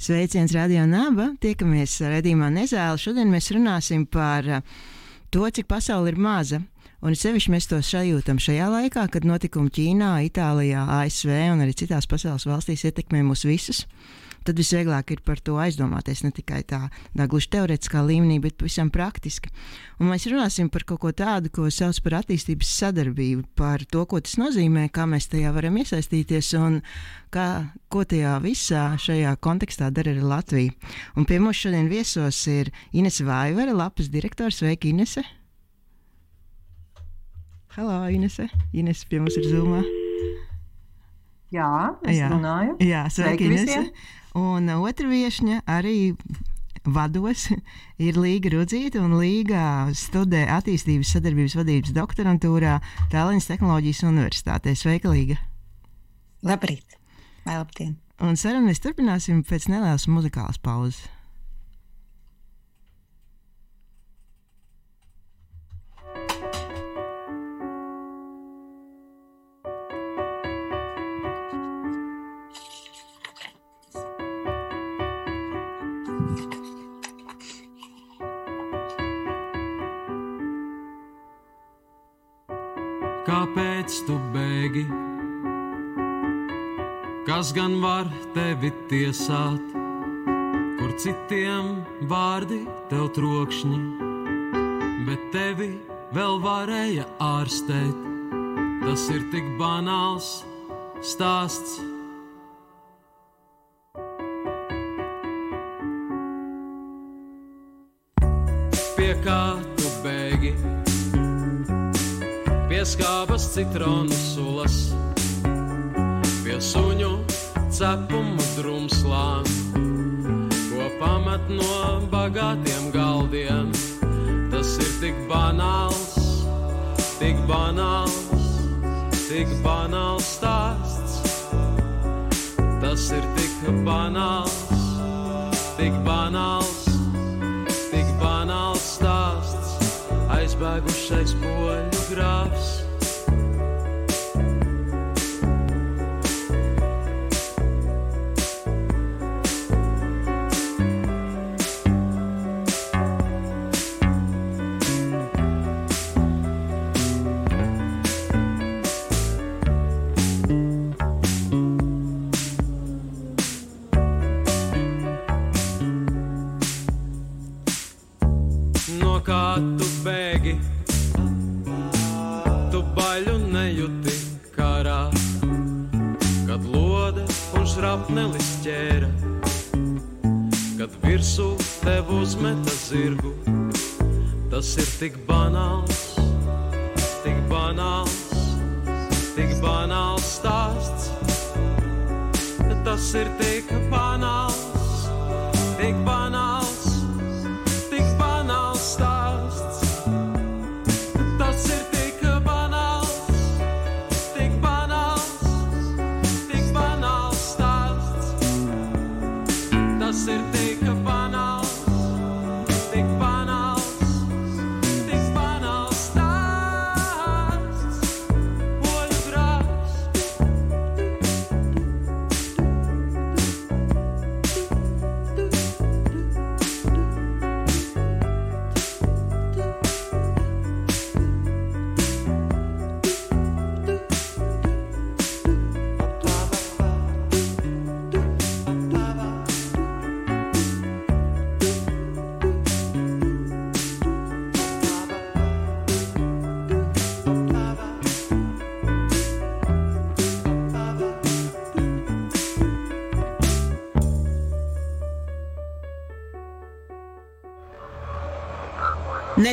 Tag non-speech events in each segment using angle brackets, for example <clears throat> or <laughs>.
Sveiciens Radio Naba! Tiekamies redzījumā Nezēlu. Šodien mēs runāsim par uh, to, cik pasaule ir maza. Un sevišķi mēs to sajūtam šajā laikā, kad notikumi Ķīnā, Itālijā, ASV un arī citās pasaules valstīs ietekmē mūs visus tad visvieglāk ir par to aizdomāties ne tikai tā, tā gluži teorētiskā līmenī, bet pavisam praktiski. Un mēs runāsim par kaut ko tādu, ko sauc par attīstības sadarbību, par to, ko tas nozīmē, kā mēs tajā varam iesaistīties un kā, ko tajā visā šajā kontekstā dara arī Latvija. Un pie mums šodien viesos ir Inese Vaivere, lapas direktors. Sveiki, Inese! Halo, Inese! Inese pie mums ir Zumā. Jā, es Jā. runāju. Jā, sveiki, Inese! Un otra viesņa arī vados <laughs> ir Līga Rudzīta, un Līga studē attīstības sadarbības vadības doktorantūrā Tallinas Tehnoloģijas Universitātē. Sveika, Līga! Labrīt! Vai labdien! Un sarunu mēs turpināsim pēc nelielas muzikālas pauzes. Kāpēc tu bēgi? Kas gan var tevi tiesāt, kur citiem vārdi tev trokšņi, bet tevi vēl varēja ārstēt. Tas ir tik banāls stāsts. Pie kā pieskābas citronu sulas, pie suņu cepumu drumslām, ko pamat no bagātiem galdiem. Tas ir tik banāls, tik banāls, tik banāls stāsts. Tas ir tik banāls, tik banāls, aizbēgušais poļu grāfs.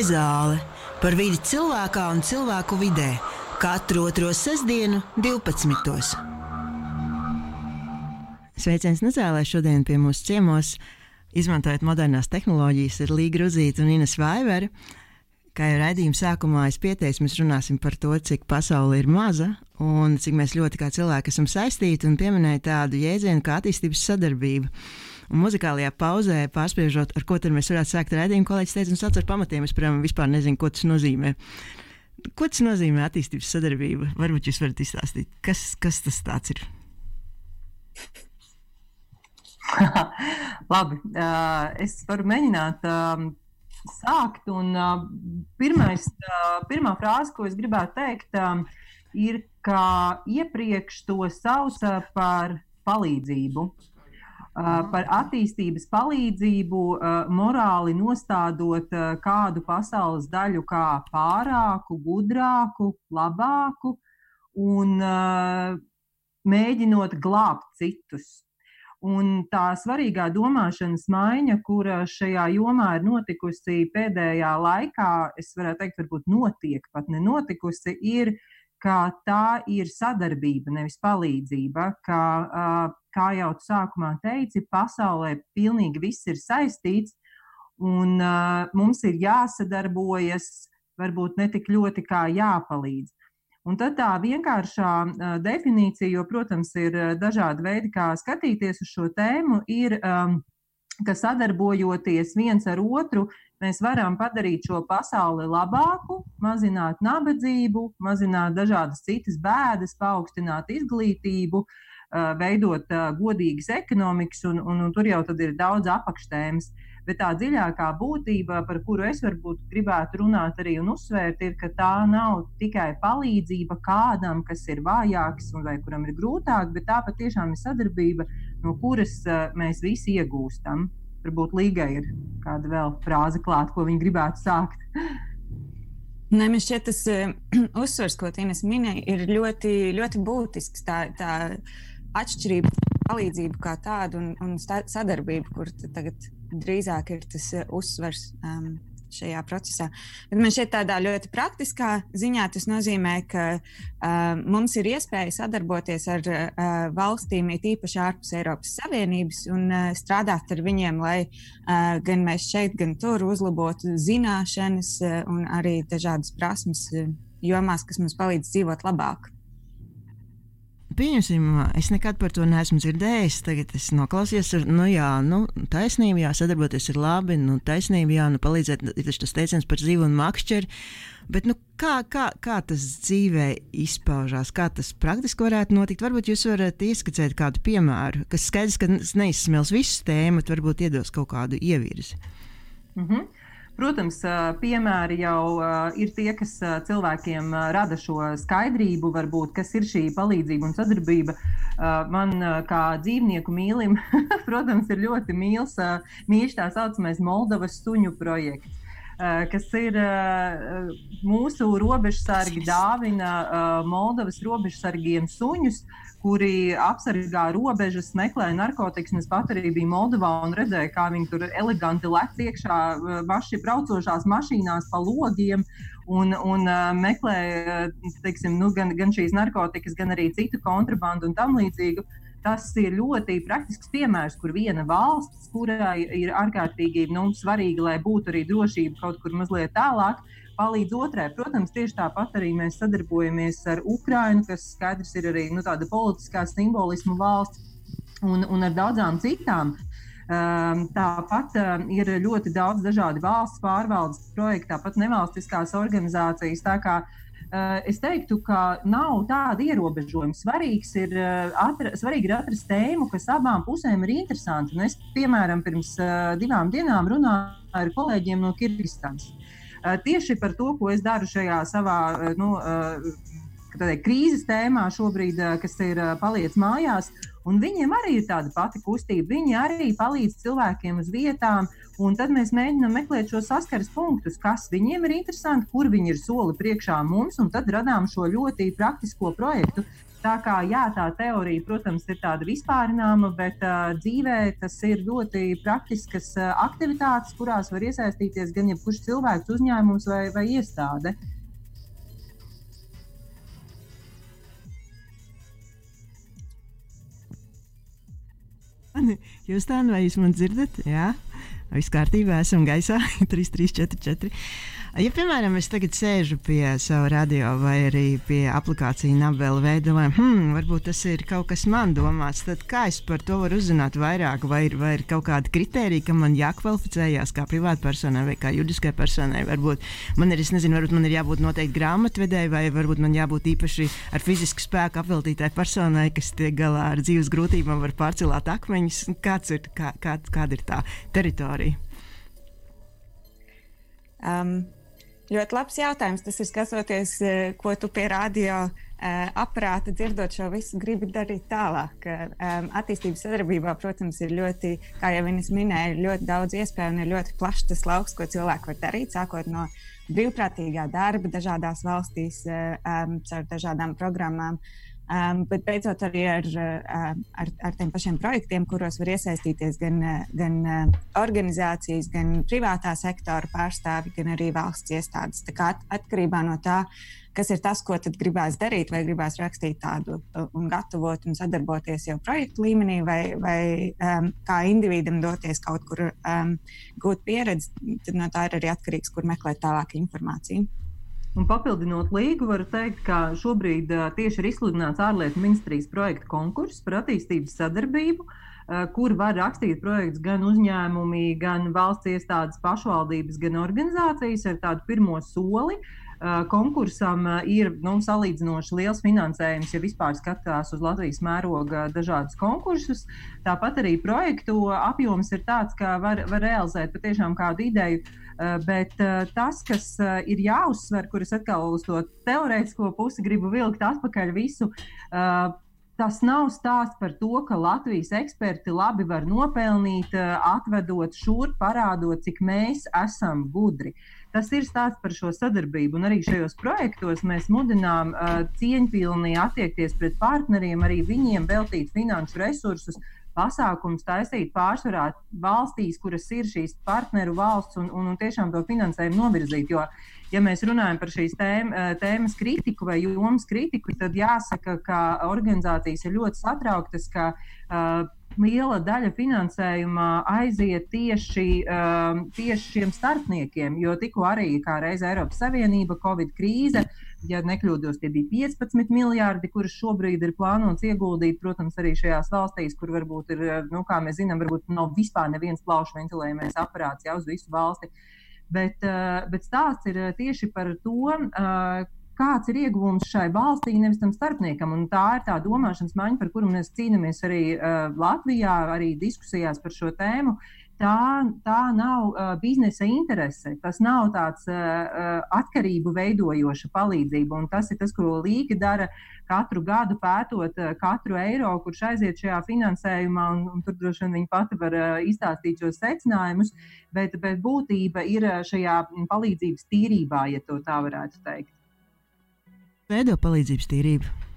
Nezāle par vidi cilvēkā un cilvēku vidē katru otro sestdienu, 12. Sveiciens Nezālē šodien pie mūsu ciemos. Izmantojot modernās tehnoloģijas, ir Līga Ruzīta un Ines Vaivere. Kā jau raidījuma sākumā es pieteicu, mēs runāsim par to, cik pasaule ir maza un cik mēs ļoti kā cilvēki esam saistīti, un pieminēja tādu jēdzienu kā attīstības sadarbība. Un muzikālajā pauzē, pārspiežot, ar ko tad mēs varētu sākt redzējumu, kolēģis teica, un sāc ar pamatiem. Es, piemēram, vispār nezinu, ko tas nozīmē. Ko tas nozīmē attīstības sadarbība? Varbūt jūs varat izstāstīt, kas, kas tas ir? <laughs> Labi, uh, es varu mēģināt uh, sākt. Un, uh, pirmais, uh, pirmā frāze, ko es gribētu teikt, uh, ir, ka iepriekš to sauca par palīdzību. Uh, par attīstības palīdzību, uh, morāli nostādot uh, kādu pasaules daļu kā pārāku, gudrāku, labāku un mēģinot glābt citus. Un tā svarīgā domāšanas maiņa, kura šajā jomā ir notikusi pēdējā laikā, es varētu teikt, varbūt notiek, pat nenotikusi, ir, ka tā ir sadarbība, nevis palīdzība. Ka, kā jau sākumā teici, pasaulē pilnīgi viss ir saistīts, un mums ir jāsadarbojas, varbūt ne tik ļoti kā jāpalīdz. Un tad tā vienkāršā definīcija, jo, protams, ir dažādi veidi, kā skatīties uz šo tēmu, ir, ka sadarbojoties viens ar otru, mēs varam padarīt šo pasauli labāku, mazināt nabadzību, mazināt dažādas citas bēdas, paaugstināt izglītību, veidot godīgas ekonomikas, un, un, un tur jau ir daudz apakštēmas. Bet tā dziļākā būtība, par kuru es varbūt gribētu runāt arī un uzsvērt, ir, ka tā nav tikai palīdzība kādam, kas ir vājāks vai kuram ir grūtāk, bet tā patiešām ir sadarbība, no kuras mēs visi iegūstam. Varbūt Līga ir kāda vēl frāze klāta, ko viņi gribētu sākt. <laughs> Nē, man šķiet, tas <clears throat> uh, uzsvers, ko Tīnes minēja, ir ļoti, ļoti būtisks. Tā, tā atšķirība, palīdzība kā tāda un, un sadarbība, kur tagad drīzāk ir tas eh, uzsvers. Um, šajā procesā. Bet man šeit tādā ļoti praktiskā ziņā tas nozīmē, ka uh, mums ir iespēja sadarboties ar uh, valstīm, it īpaši ārpus Eiropas Savienības, un uh, strādāt ar viņiem, lai uh, gan mēs šeit, gan tur uzlabotu zināšanas uh, un arī dažādas prasmes uh, jomās, kas mums palīdz dzīvot labāk pieņemsim, es nekad par to neesmu dzirdējis. Tagad es noklausījos, ar, nu jā, nu, taisnība, jā, sadarboties ir labi, nu, taisnība, jā, nu, palīdzēt, ir tas teiciens par dzīvu un makšķeri. Bet, nu, kā, kā, kā tas dzīvē izpaužās, kā tas praktiski varētu notikt? Varbūt jūs varat ieskicēt kādu piemēru, kas skaidrs, ka neizsmels visu tēmu, bet varbūt iedos kaut kādu ievirzi. Mm -hmm. Protams, piemēri jau ir tie, kas cilvēkiem rada šo skaidrību, varbūt, kas ir šī palīdzība un sadarbība. Man, kā dzīvnieku mīlim, <laughs> protams, ir ļoti mīls, mīļš tā saucamais Moldovas suņu projekts kas ir mūsu robežsargi dāvina Moldovas robežsargiem suņus, kuri apsargā robežas, meklē narkotikas. Es pat arī biju Moldovā un redzēju, kā viņi tur eleganti lec iekšā maši, braucošās mašīnās pa logiem. Un, un uh, meklē teiksim, nu, gan, gan šīs narkotikas, gan arī citu kontrabandu un tam līdzīgu. Tas ir ļoti praktisks piemērs, kur viena valsts, kurai ir ārkārtīgi nu, svarīgi, lai būtu arī drošība kaut kur mazliet tālāk, uh, palīdz otrai. Protams, tieši tāpat arī mēs sadarbojamies ar Ukrajinu, kas skaidrs ir arī nu, tāda politiskā simbolismu valsts, un, un ar daudzām citām. Um, tāpat um, ir ļoti daudz dažādu valsts pārvaldes projektu, tāpat nevalstiskās organizācijas. Tā kā uh, es teiktu, ka nav tāda ierobežojuma. Svarīgs ir, atra, svarīgi ir atrast tēmu, kas abām pusēm ir interesanta. Un es, piemēram, pirms divām dienām runāju ar kolēģiem no Kirgistānas. Eh, tieši par to, ko es daru šajā savā eh, nu, eh, tādai, krīzes tēmā šobrīd, kas ir paliec mājās. Un viņiem arī ir tāda pati kustība. Viņi arī palīdz cilvēkiem uz vietām, un tad mēs mēģinām meklēt šo saskares punktus, kas viņiem ir interesanti, kur viņi ir soli priekšā mums, tad radām šo ļoti praktisko projektu. Tā kā jā, tā teorija, protams, ir tāda vispārināma, bet uh, dzīvē tas ir ļoti praktiskas uh, aktivitātes, kurās var iesaistīties gan jebkurš cilvēks, uzņēmums vai, vai iestāde. Jūs tā vai jūs man dzirdat? Jā. Viss kārtībā, esam gaisā 3, 3, 4, 4. Ja, piemēram, es tagad sēžu pie sava radio vai arī pie aplikācijas Nabela veidolēm, hmm, varbūt tas ir kaut kas man domāts, tad kā es par to varu uzzināt vairāk, vai ir, vai ir kaut kāda kriterija, ka man jākvalificējās kā privātpersonai vai kā juridiskai personai. Varbūt man ir, nezinu, varbūt man ir jābūt noteikti grāmatvedēji, vai varbūt man jābūt īpaši ar fizisku spēku apveltītai personai, kas tiek galā ar dzīves grūtībām, var pārcelāt akmeņus. Kāds ir, kā, kā, kāda ir tā teritorija? Um, Ļoti labs jautājums. Tas ir skatoties, eh, ko tu pie radio eh, aparāta dzirdot šo visu, gribi darīt tālāk. Um, attīstības sadarbībā, protams, ir ļoti, kā jau minēja, ir ļoti daudz iespēju un ir ļoti plašs tas lauks, ko cilvēki var darīt, sākot no brīvprātīgā darba dažādās valstīs, um, caur dažādām programmām. Uh, Um, bet beidzot arī ar, ar, ar tiem pašiem projektiem, kuros var iesaistīties gan, gan organizācijas, gan privātā sektora pārstāvi, gan arī valsts iestādes. Tā kā at, atkarībā no tā, kas ir tas, ko tad gribēs darīt, vai gribēs rakstīt tādu uh, un gatavot un sadarboties jau projektu līmenī, vai, vai um, kā individam doties kaut kur um, gūt pieredzi, tad no tā ir arī atkarīgs, kur meklēt tālāk informāciju. Un papildinot līgu, varu teikt, ka šobrīd tieši ir izsludināts ārlietu ministrijas projekta konkurss par attīstības sadarbību, kur var rakstīt projekts gan uzņēmumi, gan valsts iestādes, pašvaldības, gan organizācijas ar tādu pirmo soli. Konkursam ir nu, salīdzinoši liels finansējums, ja vispār skatās uz Latvijas mēroga dažādus konkursus. Tāpat arī projektu apjoms ir tāds, ka var, var realizēt patiešām kādu ideju bet eh, tas, kas eh, ir jāuzsver, kuras atkal uz to teorētisko pusi gribu vilkt atpakaļ visu. Tas nav stāsts par to, ka Latvijas eksperti labi var nopelnīt, atvedot šurp, parādot, cik mēs esam gudri. Tas ir stāsts par šo sadarbību, un arī šajos projektos mēs mudinām uh, cieņpilni attiekties pret partneriem, arī viņiem veltīt finanšu resursus, pasākums taisīt pārsvarā valstīs, kuras ir šīs partneru valsts, un, un, un tiešām to finansējumu novirzīt. Jo, ja mēs runājam par šīs tēm, eh, tēmas kritiku vai jomas kritiku, tad jāsaka, ka organizācijas ir ļoti satrauktas, ka uh, liela daļa finansējuma aiziet tieši, um, tieši šiem starpniekiem, jo tikko arī kā reiz Eiropas Savienība, Covid krīze, ja nekļūdos, tie bija 15 miljardi, kurus šobrīd ir plānots ieguldīt, protams, arī šajās valstīs, kur varbūt ir, nu, kā mēs zinām, varbūt nav vispār neviens plaušu ventilējumais aparāts jau uz visu valsti. Bet, uh, bet stāsts ir tieši par to, uh, kāds ir ieguvums šai valstī, nevis tam starpniekam. Un tā ir tā domāšanas maiņa, par kuru mēs cīnāmies arī uh, Latvijā, arī diskusijās par šo tēmu. Tā, tā nav uh, biznesa interese, tas nav tāds uh, atkarību veidojoša palīdzība. Un tas ir tas, ko Līga dara katru gadu, pētot uh, katru eiro, kurš aiziet šajā finansējumā. Un, un tur droši vien viņa pati var uh, izstāstīt šos secinājumus, bet, bet būtība ir šajā palīdzības tīrībā, ja tā varētu teikt veido palīdzības tīrību?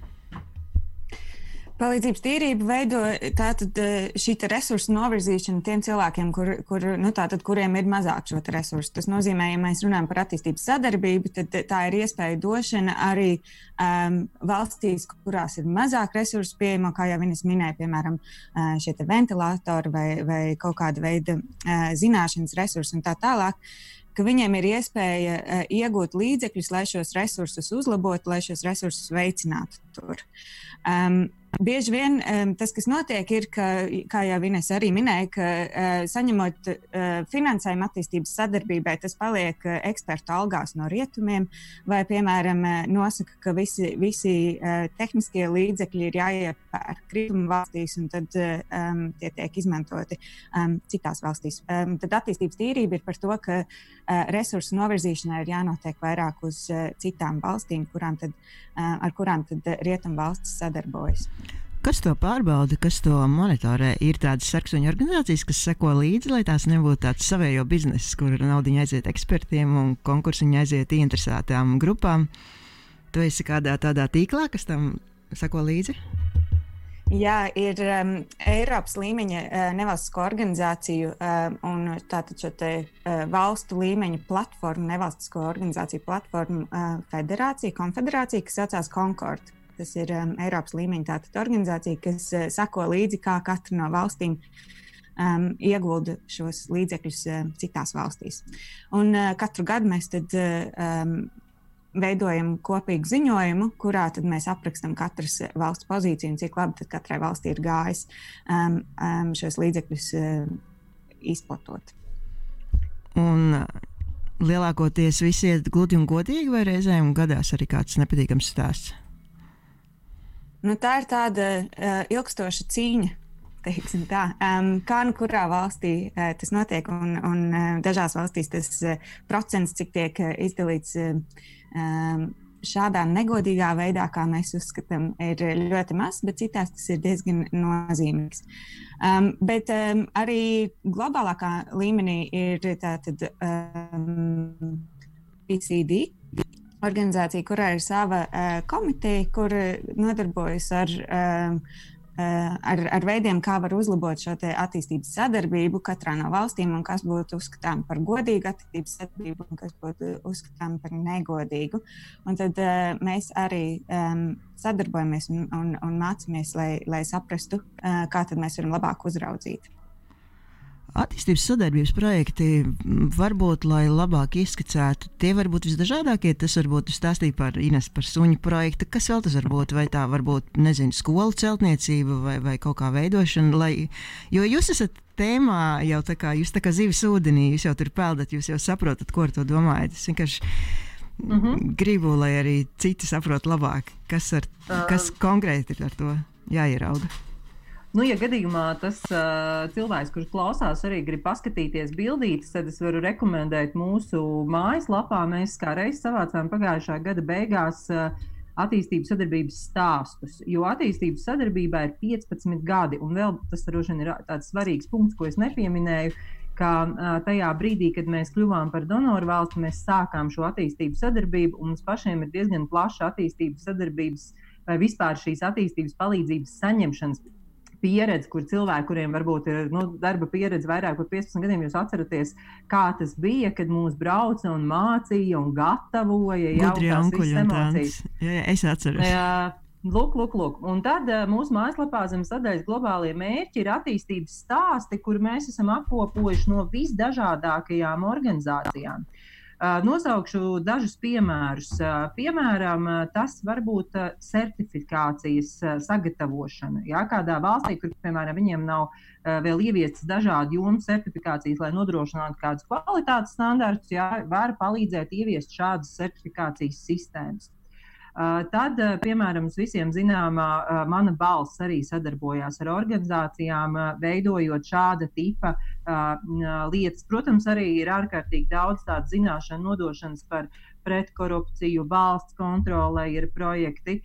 Palīdzības tīrība veido tātad, eh, šī resursu novirzīšanu tiem cilvēkiem, kur, kur, nu, tātad, kuriem ir mazāk šo resursu. Tas nozīmē, ja mēs runājam par attīstības sadarbību, tad tā ir iespēja došana arī um, valstīs, kurās ir mazāk resursu pieejama, kā jau viņas minēja, piemēram, šie ventilatori vai, vai kaut kāda veida uh, zināšanas resursi un tā tālāk. Ka viņiem ir iespēja uh, iegūt līdzekļus, lai šos resursus uzlabotu, lai šos resursus veicinātu tur. Um, Bieži vien um, tas, kas notiek, ir, ka, kā jau Ines arī minēja, ka uh, saņemot uh, finansējumu attīstības sadarbībai, tas paliek uh, ekspertu algās no rietumiem, vai, piemēram, uh, nosaka, ka visi, visi uh, tehniskie līdzekļi ir jāiepērk kritumu valstīs, un tad uh, um, tie tiek izmantoti um, citās valstīs. Um, tad attīstības tīrība ir par to, ka uh, resursu novirzīšanai ir jānotiek vairāk uz uh, citām valstīm, kurām tad, uh, ar kurām tad rietumu valstis sadarbojas. Kas to pārbauda, kas to monitorē? Ir tādas sarksuņu organizācijas, kas seko līdzi, lai tās nebūtu tāds savējo biznesa, kur naudiņa aiziet ekspertiem un konkursiņa aiziet interesētām grupām. Tu esi kādā tādā tīklā, kas tam seko līdzi? Jā, ir um, Eiropas līmeņa uh, nevalstisko organizāciju uh, un tātad šo te, uh, valstu līmeņa platformu, nevalstisko organizāciju platformu uh, federācija, konfederācija, kas saucās Concord. Tas ir um, Eiropas līmeņa organizācija, kas uh, sako līdzi, kā katra no valstīm um, iegulda šos līdzekļus uh, citās valstīs. Un uh, katru gadu mēs tad, um, veidojam kopīgu ziņojumu, kurā mēs aprakstām katras valsts pozīciju un cik labi katrai valstī ir gājis um, um, šos līdzekļus uh, izplatot. Un lielākoties viss iet gludi un godīgi, vai reizēm gadās arī kāds nepatīkams stāsts? Nu, tā ir tāda uh, ilgstoša cīņa. Um, kā nu kurā valstī uh, tas notiek, un, un uh, dažās valstīs tas uh, procents, cik tiek uh, izdalīts uh, um, šādā negodīgā veidā, kā mēs uzskatām, ir ļoti maz, bet citās tas ir diezgan nozīmīgs. Um, bet um, arī globālākā līmenī ir tātad um, PCD. Organizācija, kurā ir sava uh, komiteja, kur nodarbojas ar uh, Eh, ar, ar veidiem, kā var uzlabot šo attīstības sadarbību katrā no valstīm, un kas būtu uzskatām par godīgu attīstības sadarbību, un kas būtu uzskatām par negodīgu. Un tad uh, mēs arī um, sadarbojamies un, un, un mācāmies, lai, lai saprastu, uh, kā mēs varam labāk uzraudzīt. Attīstības sadarbības projekti varbūt, lai labāk izskicētu, tie var būt visdažādākie. Tas varbūt stāstīja par Ines par suņu projektu. Kas vēl tas var būt? Vai tā var būt, nezinu, skolu celtniecība vai, vai kaut kā veidošana? Lai, jo jūs esat tēmā jau tā kā, jūs tā kā zivis ūdenī, jūs jau tur peldat, jūs jau saprotat, ko ar to domājat. Es vienkārši mm -hmm. gribu, lai arī citi saprot labāk, kas, ar, kas uh. konkrēti ir ar to jāierauga. Nu, ja gadījumā tas uh, cilvēks, kurš klausās, arī grib paskatīties bildītes, tad es varu rekomendēt mūsu mājaslapā. Mēs kā reiz savācām pagājušā gada beigās uh, attīstības sadarbības stāstus. Jo attīstības sadarbībā ir 15 gadi, un vēl tas droši vien ir tāds svarīgs punkts, ko es nepieminēju. Ka uh, tajā brīdī, kad mēs kļuvām par donoru valsti, mēs sākām šo attīstības sadarbību, un mums pašiem ir diezgan plaša attīstības sadarbības vai vispār šīs attīstības palīdzības saņemšanas pieredze, kur cilvēki, kuriem varbūt ir nu, darba pieredze vairāk par 15 gadiem, jūs atceraties, kā tas bija, kad mūs brauca un mācīja un gatavoja jau tādas emocijas. Jā, jā, es atceros. Jā, Lūk, lūk, lūk. Un tad uh, mūsu mājaslapā zem sadaļas globālie mērķi ir attīstības stāsti, kur mēs esam apkopojuši no visdažādākajām organizācijām. Uh, Nosaukšu dažus piemērus. Piemēram, tas var būt certifikācijas sagatavošana. Jā, kādā valstī, kur piemēram viņiem nav vēl ieviestas dažādu jomu certifikācijas, lai nodrošinātu kādus kvalitātes standartus, jā, var palīdzēt ieviest šādas certifikācijas sistēmas. Tad, piemēram, visiem zināmā mana balss arī sadarbojās ar organizācijām, veidojot šāda tipa lietas. Protams, arī ir ārkārtīgi daudz tādu zināšanu nodošanas par pretkorupciju, valsts kontrolē ir projekti.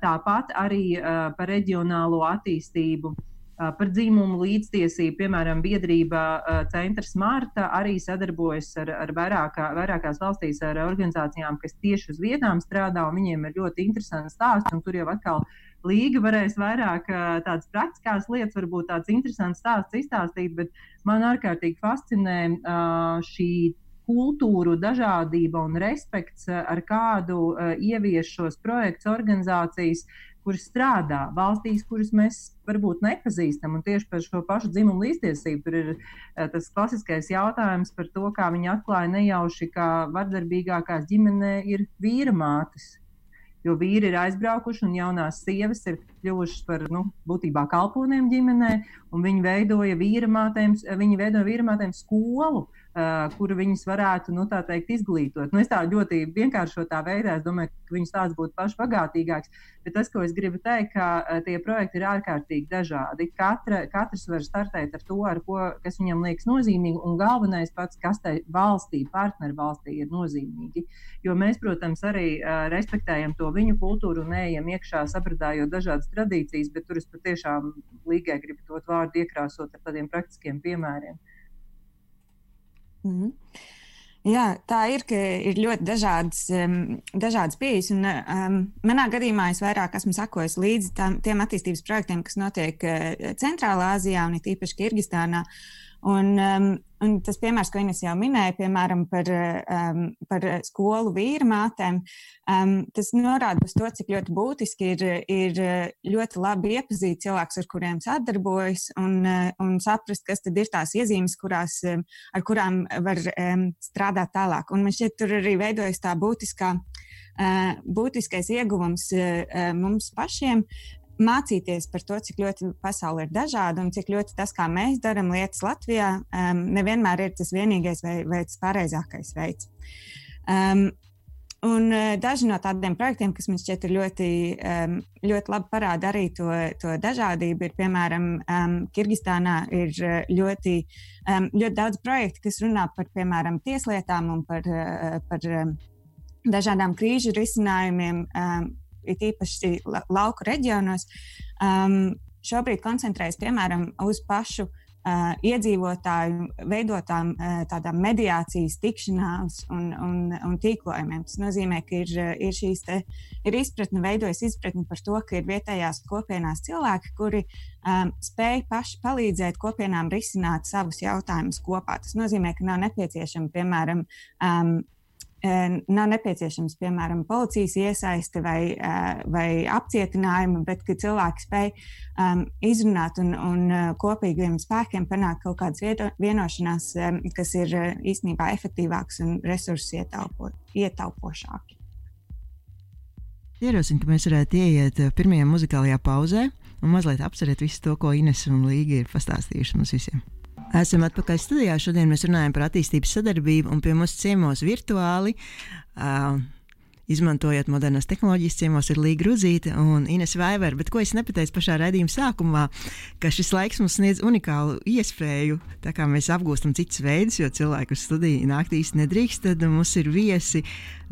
Tāpat arī par reģionālo attīstību. Par dzimumu līdztiesību, piemēram, biedrība Centrs Marta arī sadarbojas ar, ar vairākā, vairākās valstīs ar organizācijām, kas tieši uz vietām strādā, un viņiem ir ļoti interesanti stāsti. Tur jau atkal līga varēs vairāk tādas praktiskās lietas, varbūt tādas interesantas stāstus izstāstīt, bet man ārkārtīgi fascinē šī kultūru dažādība un respekts, ar kādu uh, ievieš šos projektus organizācijas, kuras strādā valstīs, kuras mēs varbūt nepazīstam. Un tieši par šo pašu dzimumu līdztiesību tur ir eh, tas klasiskais jautājums par to, kā viņi atklāja nejauši, ka vardarbīgākās ģimenē ir vīra mātes. Jo vīri ir aizbraukuši un jaunās sievas ir kļuvušas par nu, būtībā kalponiem ģimenē, un viņi veidoja vīramātēm, viņi veidoja vīramātēm skolu, uh, uh, kuru viņas varētu nu, teikt, izglītot. Nu, es tā ļoti vienkāršotā veidā domāju, ka viņas tāds būtu pašbagātīgāks. Bet tas, ko es gribu teikt, ka uh, tie projekti ir ārkārtīgi dažādi. Katra, katrs var startēt ar to, ar ko, kas viņam liekas nozīmīgi, un galvenais pats, kas tai valstī, partneru valstī ir nozīmīgi. Jo mēs, protams, arī uh, respektējam to viņu kultūru un ejam iekšā, sapratājot dažādas tradīcijas, bet tur es patiešām līgai gribu dot vārdu iekrāsot ar tādiem praktiskiem piemēriem. Mm. Jā, tā ir, ka ir ļoti dažādas, um, dažādas pieejas. Un, um, manā gadījumā es vairāk esmu sakojis līdzi tam, tiem attīstības projektiem, kas notiek uh, Centrālā Azijā un it īpaši Kirgistānā. Un, um, un tas piemērs, ko Ines jau minēja, piemēram, par, um, par skolu vīrmātēm, um, tas norāda uz to, cik ļoti būtiski ir, ir ļoti labi iepazīt cilvēkus, ar kuriem sadarbojas, un, un saprast, kas tad ir tās iezīmes, kurās, ar kurām var um, strādāt tālāk. Un man šķiet, tur arī veidojas tā būtiskā būtiskais ieguvums mums pašiem mācīties par to, cik ļoti pasaule ir dažāda un cik ļoti tas, kā mēs darām lietas Latvijā, um, nevienmēr ir tas vienīgais vai, vai tas pareizākais veids. Um, un uh, daži no tādiem projektiem, kas man šķiet ļoti, um, ļoti labi parāda arī to, to dažādību, ir piemēram um, Kirgistānā ir ļoti, um, ļoti daudz projektu, kas runā par piemēram tieslietām un par, uh, par dažādām krīžu risinājumiem, um, it īpaši la, lauku reģionos, um, šobrīd koncentrējas piemēram uz pašu uh, iedzīvotāju veidotām uh, tādām mediācijas, tikšanās un, un, un tīklojumiem. Tas nozīmē, ka ir, ir te, ir izpratne, veidojas izpratne par to, ka ir vietējās kopienās cilvēki, kuri um, spēj paši palīdzēt kopienām risināt savus jautājumus kopā. Tas nozīmē, ka nav nepieciešama, piemēram, um, nav nepieciešams, piemēram, policijas iesaiste vai, vai apcietinājuma, bet ka cilvēki spēj um, izrunāt un, un kopīgiem spēkiem panākt kaut kādas vienošanās, um, kas ir īstenībā efektīvākas un resursus ietaupo, ietaupošāki. Ierosinu, ka mēs varētu ieiet pirmajā muzikālajā pauzē un mazliet apcerēt visu to, ko Ines un Līga ir pastāstījuši mums visiem. Esam atpakaļ studijā. Šodien mēs runājam par attīstības sadarbību un pie mums ciemos virtuāli. Uh, Izmantojot modernas tehnoloģijas, ciemos ir Līga Gruzīta un Ines Vaivera. Bet ko es nepateicu pašā raidījuma sākumā, ka šis laiks mums sniedz unikālu iespēju, tā kā mēs apgūstam citus veidus, jo cilvēku uz studiju nākt īsti nedrīkst, tad mums ir viesi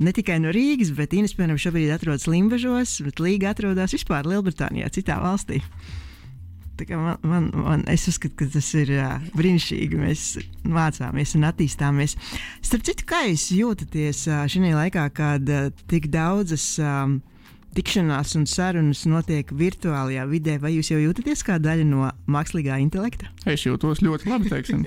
ne tikai no Rīgas, bet Ines, piemēram, šobrīd atrodas Limbažos, bet Līga atrodas vispār Lielbritānijā, citā valstī. Man, man, man, es uzskatu, ka tas ir uh, brīnišķīgi. Mēs mācāmies un attīstāmies. Starp citu, kā jūs jūtaties uh, šajā laikā, kad uh, tik daudzas um, tikšanās un sarunas notiek virtuālajā vidē, vai jūs jau jūtaties kā daļa no mākslīgā intelekta? Es jūtos ļoti labi, teiksim.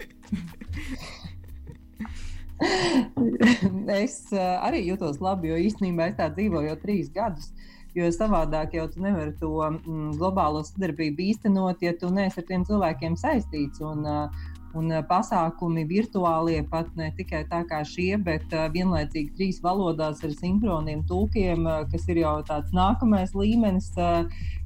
es uh, arī jūtos labi, jo īstenībā es tā dzīvoju jau trīs gadus. Uh, Jo savādāk jau tu nevari to mm, globālo sadarbību īstenot, ja tu neesi ar tiem cilvēkiem saistīts. Un, uh, un uh, pasākumi virtuālie pat ne tikai tā kā šie, bet uh, vienlaicīgi trīs valodās ar sinhroniem tulkiem, uh, kas ir jau tāds nākamais līmenis,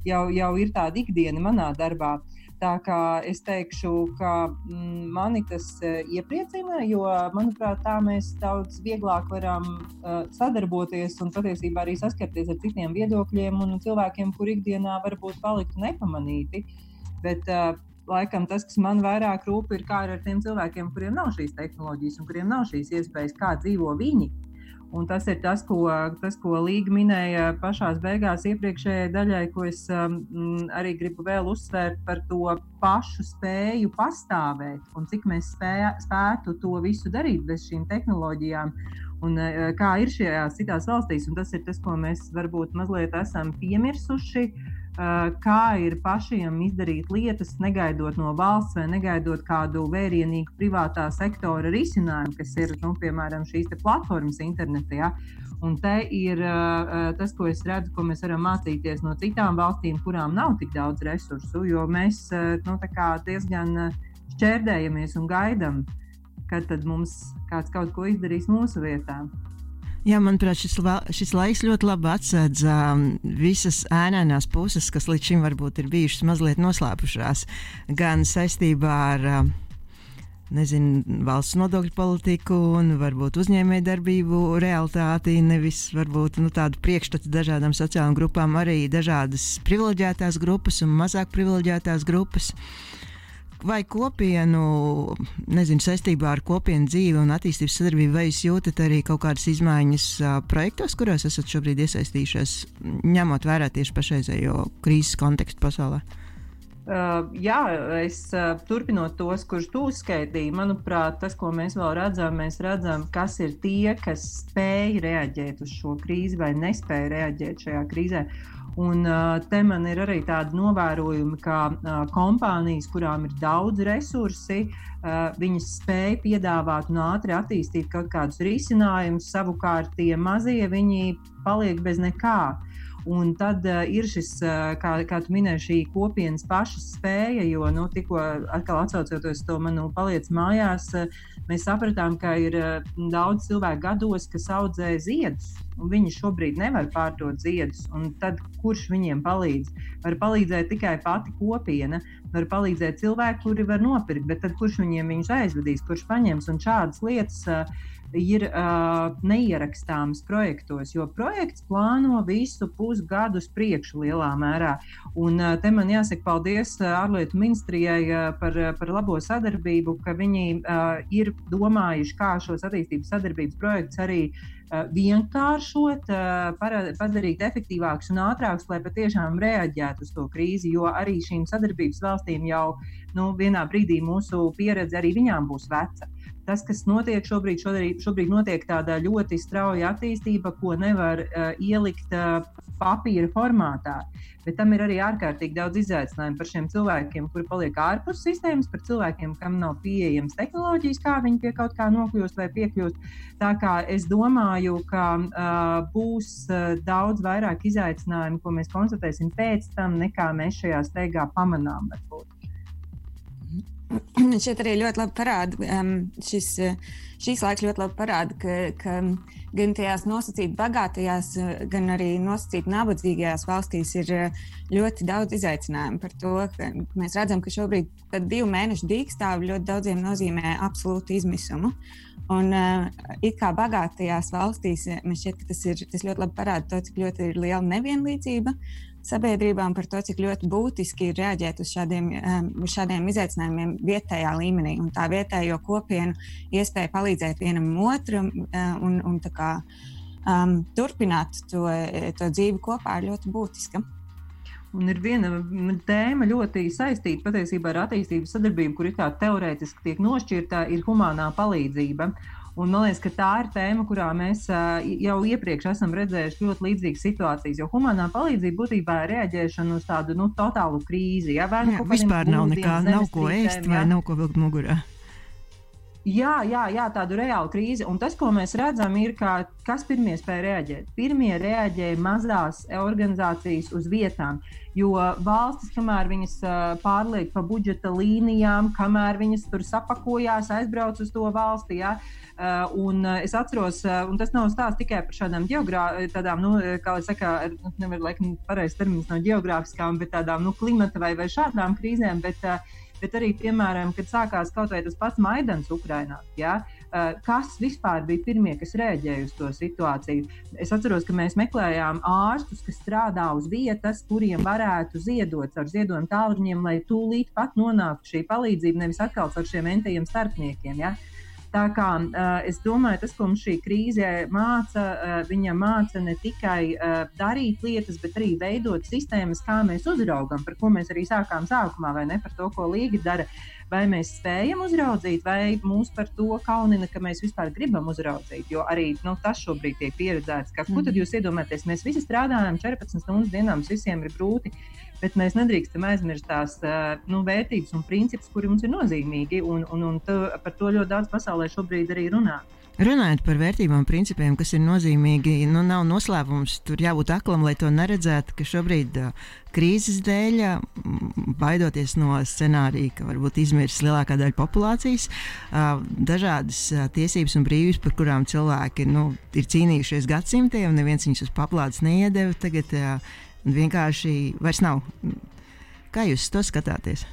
jau, jau ir tāda ikdiena manā darbā. Tā kā es teikšu, ka mm, mani tas uh, iepriecina, jo, manuprāt, tā mēs daudz vieglāk varam uh, sadarboties un patiesībā arī saskarties ar citiem viedokļiem un cilvēkiem, kur ikdienā varbūt paliktu nepamanīti. Bet, uh, laikam tas, kas man vairāk rūp, ir kā ar tiem cilvēkiem, kuriem nav šīs tehnoloģijas un kuriem nav šīs iespējas, kā dzīvo viņi. Un tas ir tas, ko, tas, ko Līga minēja pašā beigās, iepriekšējai daļai, ko es um, arī gribu vēl uzsvērt par to pašu spēju pastāvēt un cik mēs spē, spētu to visu darīt bez šīm tehnoloģijām. Un, uh, kā ir šajās citās valstīs, un tas ir tas, ko mēs varbūt mazliet esam piemirsuši. Uh, kā ir pašiem izdarīt lietas, negaidot no valsts vai negaidot kādu vērienīgu privātā sektora risinājumu, kas ir nu, piemēram šīs platformas internetā. Ja? Un te ir uh, tas, ko es redzu, ko mēs varam mācīties no citām valstīm, kurām nav tik daudz resursu, jo mēs uh, nu, diezgan šķērdējamies un gaidām, kad mums kāds kaut ko izdarīs mūsu vietā. Jā, manuprāt, šis, šis laiks ļoti labi atsedz um, visas ēnainās puses, kas līdz šim varbūt ir bijušas mazliet noslēpušās. Gan saistībā ar um, nezinu, valsts nodokļu politiku un varbūt uzņēmējdarbību realitāti, nevis varbūt nu, tādu priekšstatu dažādām sociālām grupām, arī dažādas privileģētās grupas un mazāk privileģētās grupas. Uh, vai kopienu, nezinu, saistībā ar kopienu dzīvi un attīstības sadarbību, vai jūs jūtat arī kaut kādas izmaiņas uh, projektos, kuros esat šobrīd iesaistījušies, ņemot vērā tieši pašreizējo krīzes kontekstu pasaulē? Uh, jā, es uh, turpinot tos, kurus tu uzskaitīji, manuprāt, tas, ko mēs vēl redzam, mēs redzam, kas ir tie, kas spēj reaģēt uz šo krīzi vai nespēja reaģēt šajā krīzē. Un te man ir arī tādi novērojumi, ka kompānijas, kurām ir daudz resursi, viņas spēj piedāvāt un ātri attīstīt kaut kādus risinājumus. Savukārt tie mazie viņi paliek bez nekā. Un tad uh, ir šis, uh, kā, kā tu minēji, šī kopienas pašas spēja, jo nu, tikko atkal atcaucoties to manu paliec mājās, uh, mēs sapratām, ka ir uh, daudz cilvēku gados, kas audzē ziedus, un viņi šobrīd nevar pārdot ziedus. Tad kurš viņiem palīdz? Var palīdzēt tikai pati kopiena, var palīdzēt cilvēki, kuri var nopirkt, bet tad kurš viņiem viņus aizvedīs, kurš paņems un šādas lietas. Uh, ir uh, neierakstāmas projektos, jo projekts plāno visu pusgadu uz priekšu lielā mērā. Un uh, te man jāsaka paldies ārlietu ministrijai uh, par, par labo sadarbību, ka viņi uh, ir domājuši, kā šos attīstības sadarbības projektus arī uh, vienkāršot, uh, padarīt efektīvākus un ātrākus, lai patiešām reaģētu uz to krīzi, jo arī šīm sadarbības valstīm jau nu, vienā brīdī mūsu pieredze arī viņām būs veca. Tas, kas notiek šobrīd, šobrīd, šobrīd notiek tāda ļoti strauja attīstība, ko nevar uh, ielikt uh, papīra formātā. Bet tam ir arī ārkārtīgi daudz izaicinājumu par šiem cilvēkiem, kuri paliek ārpus sistēmas, par cilvēkiem, kam nav pieejamas tehnoloģijas, kā viņi pie kaut kā nokļūst vai piekļūst. Tā kā es domāju, ka uh, būs uh, daudz vairāk izaicinājumu, ko mēs konstatēsim pēc tam, nekā mēs šajā steigā pamanām. Varbūt. <clears throat> šeit arī ļoti labi parāda, um, šis, šīs laiks ļoti labi parāda, ka, ka gan tajās nosacīti bagātajās, gan arī nosacīti nabadzīgajās valstīs ir ļoti daudz izaicinājumu par to, ka mēs redzam, ka šobrīd divu mēnešu dīkstāvi ļoti daudziem nozīmē absolūtu izmisumu. Un uh, it kā bagātajās valstīs, man šķiet, ka tas, ir, tas ļoti labi parāda to, cik ļoti ir liela nevienlīdzība sabiedrībām par to, cik ļoti būtiski ir reaģēt uz šādiem, um, uz šādiem izaicinājumiem vietējā līmenī. Un tā vietējo kopienu iespēja palīdzēt vienam otram uh, un, un kā, um, turpināt to, to dzīvi kopā ir ļoti būtiska. Un ir viena tēma ļoti saistīta patiesībā ar attīstības sadarbību, kur ir tā teorētiski tiek nošķirta, ir humanā palīdzība. Uh, Un man liekas, ka tā ir tēma, kurā mēs jau iepriekš esam redzējuši ļoti līdzīgas situācijas. Jo humanā palīdzība būtībā ir reaģēšana uz tādu nu, totālu krīzi. Ja, jā, vispār nav nekā, nav ko ēst vai nav ko vilkt mugurā. Jā, jā, jā, tādu reālu krīzi. Un tas, ko mēs redzam, ir, ka, kas pirmie spēja reaģēt. Pirmie reaģēja mazās organizācijas uz vietām. Jo valstis, kamēr viņas pārliek pa budžeta līnijām, kamēr viņas tur sapakojās, aizbrauc uz to valsti, ja, un es atceros, un tas nav stāsts tikai par šādām geogrāfiskām, nu, kā jau saka, nu, nevar laikam pareizs termins no geogrāfiskām, bet tādām nu, klimata vai, vai šādām krīzēm. Bet, uh, bet arī, piemēram, kad sākās kaut vai tas pats Maidans Ukrainā. Ja? Eh, kas vispār bija pirmie, kas reaģēja uz to situāciju? Es atceros, ka mēs meklējām ārstus, kas strādā uz vietas, kuriem varētu ziedot ar ziedojumu tālruņiem, lai tūlīt pat nonāktu šī palīdzība, nevis atkal ar šiem entajiem starpniekiem. Ja? Tā kā es domāju, tas, ko mums šī krīze māca, viņa māca ne tikai darīt lietas, bet arī veidot sistēmas, kā mēs uzraugam, par ko mēs arī sākām sākumā, vai ne par to, ko Līga dara. Vai mēs spējam uzraudzīt, vai mūs par to kaunina, ka mēs vispār gribam uzraudzīt. Jo arī nu, tas šobrīd tiek pieredzēts, ka, ko tad jūs iedomājaties? Mēs visi strādājam 14 stundas dienā, mums visiem ir grūti. Bet mēs nedrīkstam aizmirst tās nu, vērtības un principus, kuri mums ir nozīmīgi. Un, un, un to, par to ļoti daudz pasaulē šobrīd arī runā. Runājot par vērtībām principiem, kas ir nozīmīgi, nu, nav noslēpums. Tur jābūt aklam, lai to neredzētu, ka šobrīd krīzes dēļ, baidoties no scenārija, ka varbūt izmirs lielākā daļa populācijas, dažādas tiesības un brīvības, par kurām cilvēki nu, ir cīnījušies gadsimtiem, neviens viņus uz paplātes neiedeva. Tagad vienkārši vairs nav. Kā jūs to skatāties?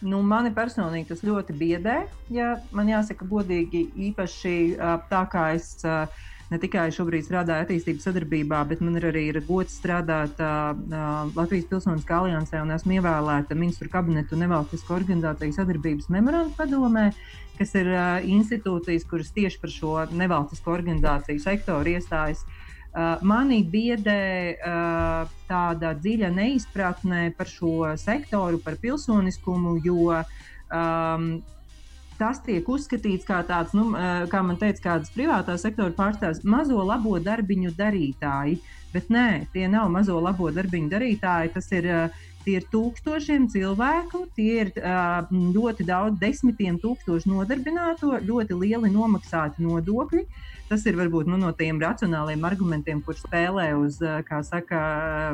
Nu, mani personīgi tas ļoti biedē, ja man jāsaka, godīgi, īpaši tā kā es ne tikai šobrīd strādāju attīstības sadarbībā, bet man ir arī ir gods strādāt Latvijas Pilsoniskā aliansē un esmu ievēlēta ministru kabinetu nevalstisko organizāciju sadarbības memorandu padomē, kas ir institūcijas, kuras tieši par šo nevalstisko organizāciju sektoru iestājas. Uh, mani biedē uh, tāda dziļa neizpratne par šo sektoru, par pilsoniskumu, jo um, tas tiek uzskatīts par tāds, nu, kā man teica, kādas privātā sektora pārstāvs, mazo labo darbiņu darītāji. Bet nē, tie nav mazo labo darbiņu darītāji. Tas ir, tie ir tūkstošiem cilvēku, tie ir ļoti daudz, desmitiem tūkstošu nodarbināto, ļoti lieli nomaksāti nodokļi. Tas ir varbūt nu, no tiem racionāliem argumentiem, kurš spēlē uz, kā saka,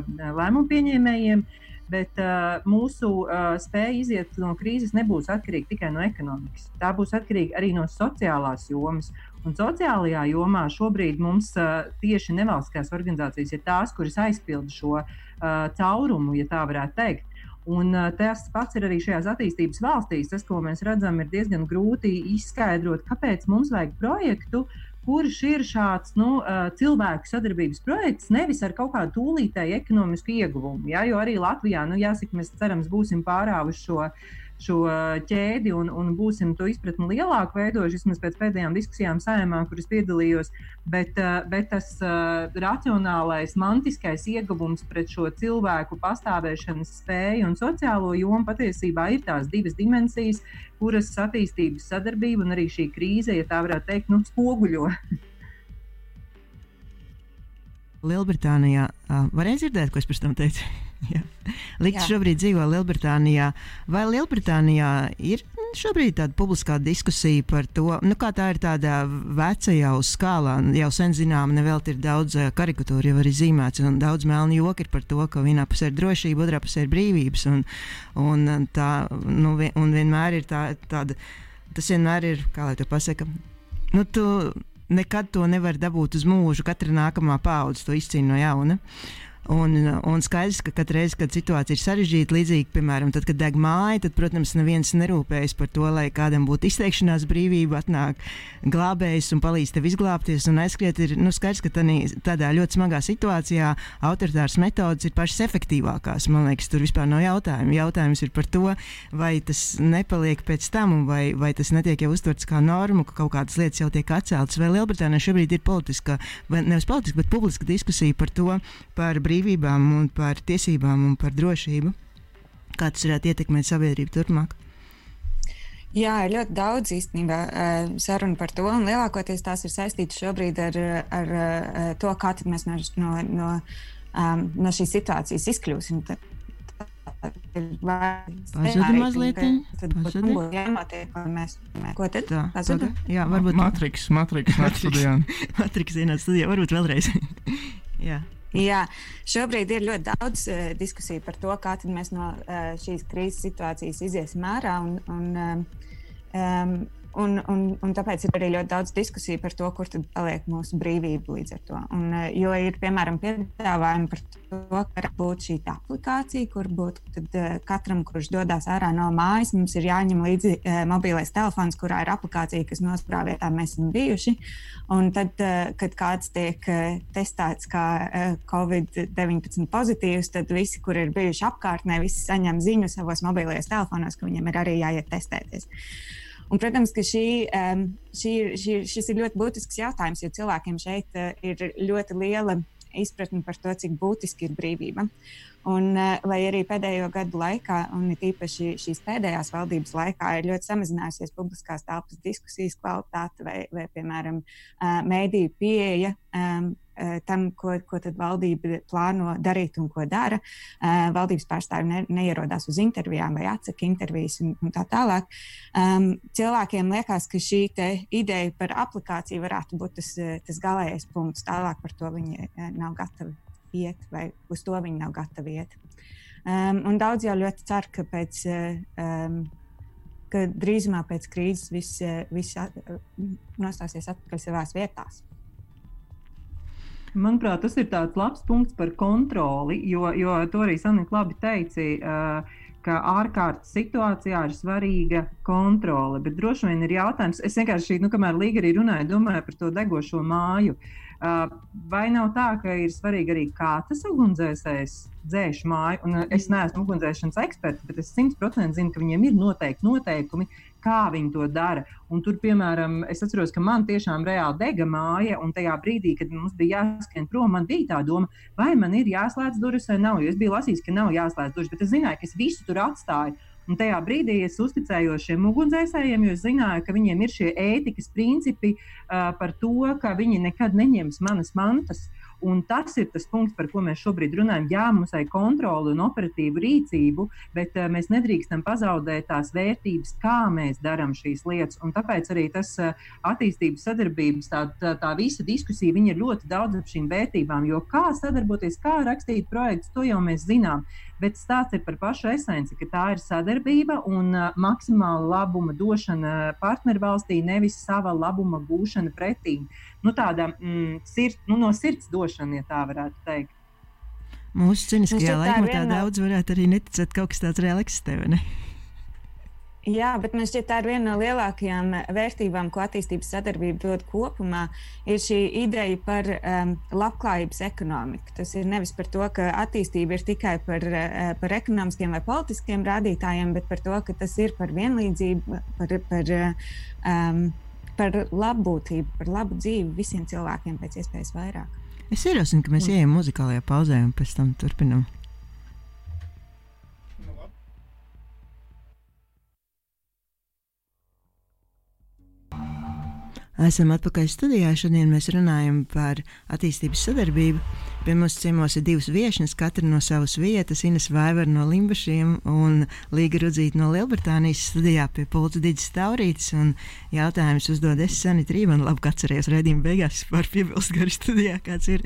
lēmumu pieņēmējiem. Bet uh, mūsu uh, spēja iziet no krīzes nebūs atkarīga tikai no ekonomikas. Tā būs atkarīga arī no sociālās jomas. Un sociālajā jomā šobrīd mums uh, tieši nevalstiskās organizācijas ir tās, kuras aizpilda šo uh, caurumu, ja tā varētu teikt. Un, tas pats ir arī šajās attīstības valstīs. Tas, ko mēs redzam, ir diezgan grūti izskaidrot, kāpēc mums vajag projektu, kurš ir šāds nu, cilvēku sadarbības projekts, nevis ar kaut kādu tūlītēju ekonomisku ieguvumu. Ja? Jo arī Latvijā, nu, jāsaka, mēs cerams, būsim pārāvuši šo šo ķēdi un, un būsim to izpratni lielāku veidojuši, vismaz pēc pēdējām diskusijām saimā, kuras piedalījos. Bet, eh, bet tas uh, racionālais, mantiskais ieguvums pret šo cilvēku pastāvēšanas spēju un sociālo jomu patiesībā ir tās divas dimensijas, kuras attīstības sadarbība un arī šī krīze, ja tā varētu teikt, nu, spoguļo. <laughs> Lielbritānijā. Uh, varēja dzirdēt, ko es pirms tam teicu? <laughs> Likts šobrīd dzīvo Lielbritānijā. Vai Lielbritānijā ir šobrīd tāda publiskā diskusija par to, nu, kā tā ir tāda veca jau skālā, jau sen zinām, nevēl ir daudz karikatūru, jau arī zīmēts, un daudz melnu joki ir par to, ka vienā pusē ir drošība, otrā pusē ir brīvības. Un, un, tā, nu, un vienmēr ir tā, tāda, tas vienmēr ir, kā lai to pasaka, nu, tu, nekad to nevar dabūt uz mūžu. Katra nākamā paudze to izcīna no jauna. Un, un skaidrs, ka katru reizi, kad situācija ir sarežģīta, līdzīgi, piemēram, tad, kad deg māja, tad, protams, neviens nerūpējas par to, lai kādam būtu izteikšanās brīvība, atnāk glābējs un palīdz tev izglābties un aizskriet. Ir nu, skaidrs, ka tani, tādā ļoti smagā situācijā autoritāras metodas ir pašas efektīvākās. Man liekas, tur vispār nav jautājumu. Jautājums ir par to, vai tas nepaliek pēc tam, vai, vai tas netiek jau uztverts kā norma, ka kaut kādas lietas jau tiek atceltas. Vai Lielbritānijā šobrīd ir politiska, vai nevis politiska, bet publiska diskusija par to, par brīvību brīvībām, un par tiesībām un par drošību. Kā tas varētu ietekmēt sabiedrību turpmāk? Jā, ir ļoti daudz īstenībā eh, sarunu par to, un lielākoties tās ir saistītas šobrīd ar, ar eh, to, kā mēs no, no, no, um, no šīs situācijas izkļūsim. Pazudi mazliet. Tad būtu jānotiek, ko mēs. Ko tad? Tā, pazuda? Jā, varbūt. Matriks, Matriks, Matriks studijā. Matriks ienāca studijā, varbūt vēlreiz. jā. Jā, šobrīd ir ļoti daudz uh, diskusiju par to, kā mēs no uh, šīs krīzes situācijas iziesim ārā. Un, un, um, Un, un, un tāpēc ir arī ļoti daudz diskusiju par to, kur tad paliek mūsu brīvība līdz ar to. Un, eh, jo ir, piemēram, piedāvājumi par to, ka varētu būt šī aplikācija, kur būtu tad, eh, katram, kurš dodas ārā no mājas, mums ir jāņem līdzi uh, mobilais telefons, kurā ir aplikācija, kas nosprā vietā mēs esam bijuši. Un tad, kad kāds tiek testēts kā uh, Covid-19 pozitīvs, tad visi, kur ir bijuši apkārtnē, visi saņem ziņu savos mobilajos telefonos, ka viņiem ir arī jāiet testēties. Un, protams, ka šī, šī, šī, šis ir ļoti būtisks jautājums, jo cilvēkiem šeit eh, ir ļoti liela izpratne par to, cik būtiski ir brīvība. Un, eh, lai arī pēdējo gadu laikā, un īpaši šīs pēdējās valdības laikā, ir ļoti samazinājusies publiskās telpas diskusijas kvalitāte vai, vai piemēram, eh, mēdīju pieeja tam, ko, ko valdība plāno darīt un ko dara. Uh, valdības pārstāvji ne, neierodās uz intervijām vai atsaka intervijas un, un tā tālāk. Um, cilvēkiem liekas, ka šī ideja par aplikāciju varētu būt tas, eh, tas galīgais punkts. Tālāk par to viņi nav gatavi iet vai uz to viņi nav gatavi iet. Um, un daudz jau ļoti cer, ka pēc. Um, ka drīzumā pēc krīzes viss, viss nostāsies atpakaļ savās vietās. Manuprāt, tas ir tāds labs punkts par kontroli, jo, jo to arī Sanita labi teica. Uh, ka ārkārtas situācijā ir svarīga kontrole. Bet droši vien ir jautājums, es vienkārši, nu, kamēr Līga arī runāja, domāju par to degošo māju. Uh, vai nav tā, ka ir svarīgi arī kā tas ugunsdzēsējs dzēš māju? Un, es neesmu ugunsdzēšanas eksperts, bet es simtprocentīgi zinu, ka viņiem ir noteikti noteikumi, kā viņi to dara. Un tur, piemēram, es atceros, ka man tiešām reāli dega māja, un tajā brīdī, kad mums bija jāskrien prom, man bija tā doma, vai man ir jāslēdz durvis vai nav. Jo es biju lasījis, ka nav jāslēdz durvis, bet es zināju, ka es visu tur atstāju. Un tajā brīdī es uzticējos šiem ugunsdzēsējiem, jo zināju, ka viņiem ir šie ētikas principi uh, par to, ka viņi nekad neņems manas mantas. Un tas ir tas punkts, par ko mēs šobrīd runājam. Jā, mums ir kontrole un operatīva rīcība, bet uh, mēs nedrīkstam pazaudēt tās vērtības, kā mēs darām šīs lietas. Un tāpēc arī tas uh, attīstības sadarbības, tā, tā, tā visa diskusija ir ļoti daudz par šīm vērtībām. Jo kā sadarboties, kā rakstīt projektus, to jau mēs zinām. Bet stāsts ir par pašu esenci, ka tā ir sadarbība un maksimāla labuma došana partnervalstī, nevis sava labuma gūšana pretī. Nu, tāda mm, sirds, nu, no sirds došana, ja tā varētu teikt. Mūsu cīniskajā laikmatā viena... daudz varētu arī neticēt, ka kaut kas tāds reāli eksistē. Jā, bet man šķiet, tā ir viena no lielākajām vērtībām, ko attīstības sadarbība dod kopumā. Ir šī ideja par um, labklājības ekonomiku. Tas ir nevis par to, ka attīstība ir tikai par, uh, par ekonomiskiem vai politiskiem rādītājiem, bet par to, ka tas ir par vienlīdzību, par, par um, par labbūtību, par labu dzīvi visiem cilvēkiem pēc iespējas vairāk. Es ierosinu, ka mēs ejam muzikālajā pauzē un pēc tam turpinām. Esam atpakaļ studijā. Šodien mēs runājam par attīstības sadarbību. Pie mums ciemos ir divas viesnes, katra no savas vietas. Ines Vaivara no Limbašiem un Līga Rudzīta no Lielbritānijas studijā pie Pulca Digis Taurītis. Jautājumus uzdod es Sanita Rīva. Labi, atceries redzējumu beigās par piebilst gari studijā, kāds ir.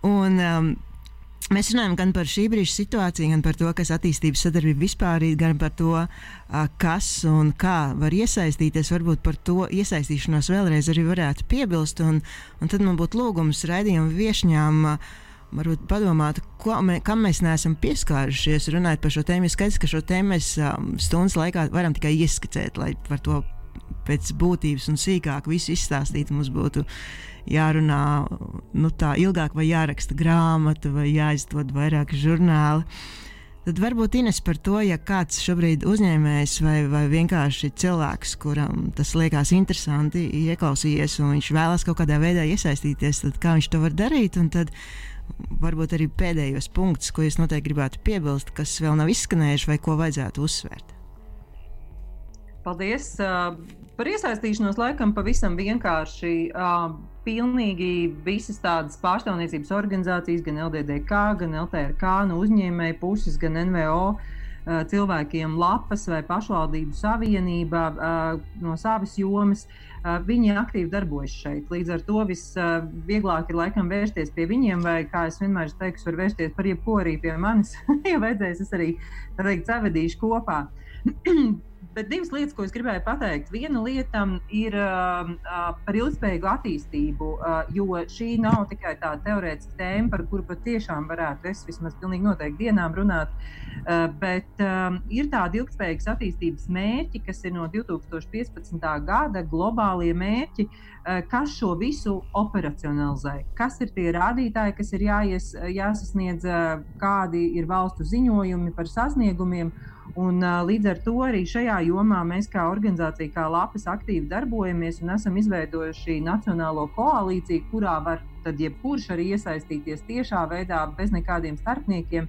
Un, um, Mēs runājam gan par šī brīža situāciju, gan par to, kas attīstības sadarbība vispār ir, gan par to, kas un kā var iesaistīties. Varbūt par to iesaistīšanos vēlreiz arī varētu piebilst. Un, un tad man būtu lūgums raidījumu viešņām. Varbūt padomāt, mē, kam mēs neesam pieskārušies, runājot par šo tēmu. Skaidrs, ka šo tēmu mēs um, stundas laikā varam tikai ieskicēt, lai par to pēc būtības un sīkāk visu izstāstītu. Mums būtu jārunā nu, tā ilgāk, vai jāraksta grāmata, vai jāizdod vairāk žurnāli. Tad varbūt Ines par to, ja kāds šobrīd uzņēmējs vai, vai vienkārši cilvēks, kuram tas liekas interesanti, ieklausījies un viņš vēlas kaut kādā veidā iesaistīties, tad kā viņš to var darīt? Tad varbūt arī pēdējos punktus, ko jūs noteikti gribētu piebilst, kas vēl nav izskanējuši vai ko vajadzētu uzsvērt. Paldies! Par iesaistīšanos laikam pavisam vienkārši pilnīgi visas tādas pārstāvniecības organizācijas, gan LDDK, gan LTRK, no uzņēmēju puses, gan NVO eh, cilvēkiem lapas vai pašvaldību savienība eh, no savas jomas. Eh, viņi aktīvi darbojas šeit. Līdz ar to visvieglāk ir laikam vērsties pie viņiem, vai, kā es vienmēr teiktu, var vērsties par jebko arī pie manis. <laughs> ja vajadzēs, es arī teikt, savedīšu kopā. <clears throat> Bet divas lietas, ko es gribēju pateikt. Viena lieta ir uh, par ilgspējīgu attīstību, uh, jo šī nav tikai tāda teorētiska tēma, par kuru patiešām varētu es vismaz pilnīgi noteikti dienām runāt. Uh, bet um, ir tādi ilgspējīgas attīstības mērķi, kas ir no 2015. gada globālie mērķi, uh, kas šo visu operacionalizē. Kas ir tie rādītāji, kas ir jāies, jāsasniedz, uh, kādi ir valstu ziņojumi par sasniegumiem. Un, uh, līdz ar to arī šajā jomā mēs kā organizācija, kā Lapas, aktīvi darbojamies un esam izveidojuši nacionālo koalīciju, kurā var tad jebkurš arī iesaistīties tiešā veidā, bez nekādiem starpniekiem.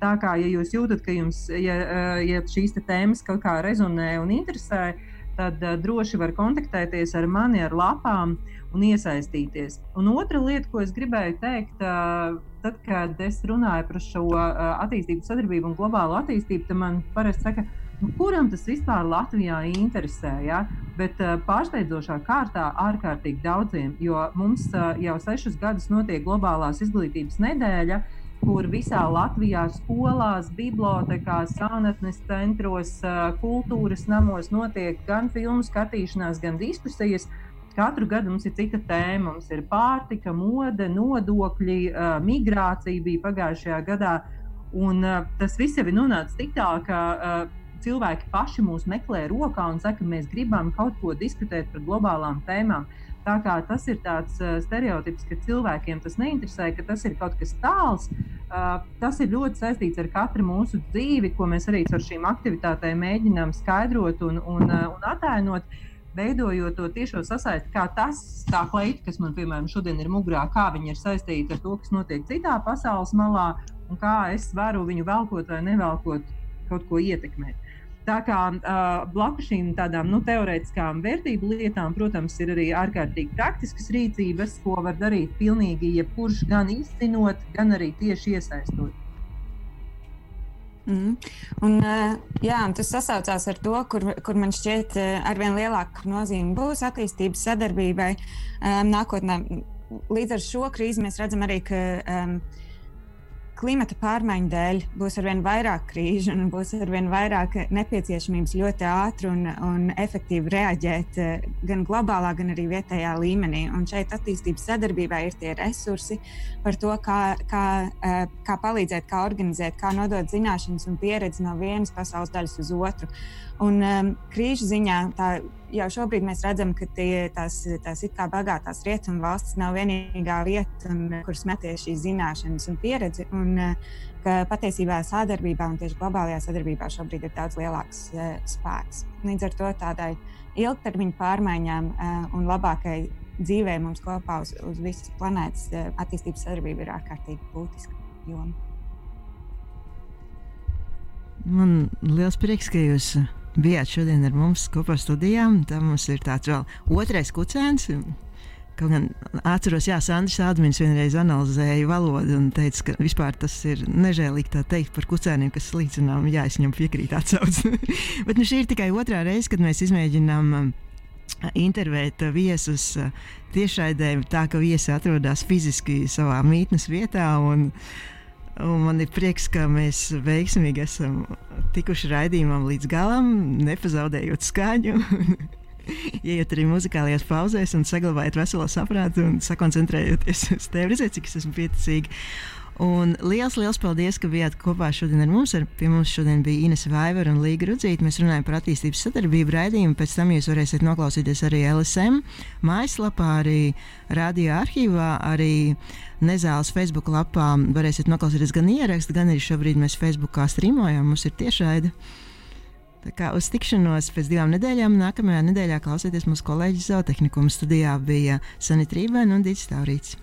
Tā kā ja jūs jūtat, ka jums ja, ja šīs tēmas kaut kā rezonē un interesē, tad uh, droši var kontaktēties ar mani ar lapām un iesaistīties. Un otra lieta, ko es gribēju teikt, uh, tad, kad es runāju par šo uh, attīstības sadarbību un globālo attīstību, tad man parasti saka, nu, kuram tas vispār Latvijā interesē. Ja? Bet uh, pārsteidzošā kārtā ārkārtīgi daudziem, jo mums uh, jau sešus gadus notiek globālās izglītības nedēļa. Kur visā Latvijā skolās, bibliotekās, jaunatnes centros, kultūras namos notiek gan filmu skatīšanās, gan diskusijas. Uh, Katru gadu mums ir cita tēma. Mums ir pārtika, mode, nodokļi, migrācija bija pagājušajā gadā. Un tas viss jau ir nonācis tik tālu, ka cilvēki paši mūs meklē rokā un saka, ka mēs gribam kaut ko diskutēt par globālām tēmām. Tā kā tas ir tāds stereotips, ka cilvēkiem tas neinteresē, ka tas ir kaut kas tāls. Tas ir ļoti saistīts ar katru mūsu dzīvi, ko mēs arī ar šīm aktivitātēm mēģinām skaidrot un, un, un attēlot. Veidojot to tiešo sasaisti, kā tas, tā kleita, kas man, piemēram, šodien ir mugurā, kā viņi ir saistīti ar to, kas notiek citā pasaules malā, un kā es varu viņu velkot vai nevelkot, kaut ko ietekmēt. Tā kā uh, blakus šīm tādām nu, teorētiskām vērtību lietām, protams, ir arī ārkārtīgi praktiskas rīcības, ko var darīt pilnīgi jebkurš, gan izcinot, gan arī tieši iesaistot. Mm. Un, jā, un tas sasaucās ar to, kur, kur man šķiet, arvien lielāka nozīme būs attīstības sadarbībai um, nākotnē. Līdz ar šo krīzi mēs redzam arī, ka um, klimata pārmaiņu dēļ būs arvien vairāk krīžu un būs arvien vairāk nepieciešamības ļoti ātri un, un efektīvi reaģēt eh, gan globālā, gan arī vietējā līmenī. Un šeit attīstības sadarbībā ir tie resursi par to, kā, kā, eh, kā palīdzēt, kā organizēt, kā nodot zināšanas un pieredzi no vienas pasaules daļas uz otru. Un um, krīžu ziņā tā, jau šobrīd mēs redzam, ka tie, tās, tās it kā bagātās rietumu valstis nav vienīgā vieta, un, kur smeties šīs zināšanas un pieredzi. Un, uh, ka patiesībā sadarbībā un tieši globālajā sadarbībā šobrīd ir daudz lielāks uh, spēks. Līdz ar to tādai ilgtermiņa pārmaiņām uh, un labākai dzīvē mums kopā uz, uz visas planētas uh, attīstības sadarbība ir ārkārtīgi būtiska joma. Man liels prieks, ka jūs bijāt šodien ar mums kopā studijā. Tā mums ir tāds vēl otrais kucēns. Kaut gan atceros, Jā, Sandrs Ādmins vienreiz analizēja valodu un teica, ka vispār tas ir nežēlīgi tā teikt par kucēniem, kas slīcinām. Jā, es viņam piekrītu atsauc. <laughs> Bet nu, šī ir tikai otrā reize, kad mēs izmēģinām um, intervēt viesus uh, tiešraidē, tā ka viesi atrodas fiziski savā mītnes vietā. Un, Un man ir prieks, ka mēs veiksmīgi esam tikuši raidījumam līdz galam, nepazaudējot skaņu. <laughs> Iet arī muzikālajās pauzēs un saglabājot veselo saprātu un sakoncentrējoties uz tevi. Redziet, cik es esmu pieticīga. Un liels, liels paldies, ka bijāt kopā šodien ar mums. Ar, pie mums šodien bija Ines Vaivara un Līga Rudzīta. Mēs runājam par attīstības sadarbību raidījumu. Pēc tam jūs varēsiet noklausīties arī LSM mājaslapā, arī radio arhīvā, arī Nezāles Facebook lapā. Varēsiet noklausīties gan ierakstu, gan arī šobrīd mēs Facebookā strīmojam. Mums ir tiešraidi. Tā kā uz tikšanos pēc divām nedēļām, nākamajā nedēļā klausieties mūsu kolēģis Zootehnikuma studijā bija Sanita Rībēna un Dīts Taurīts.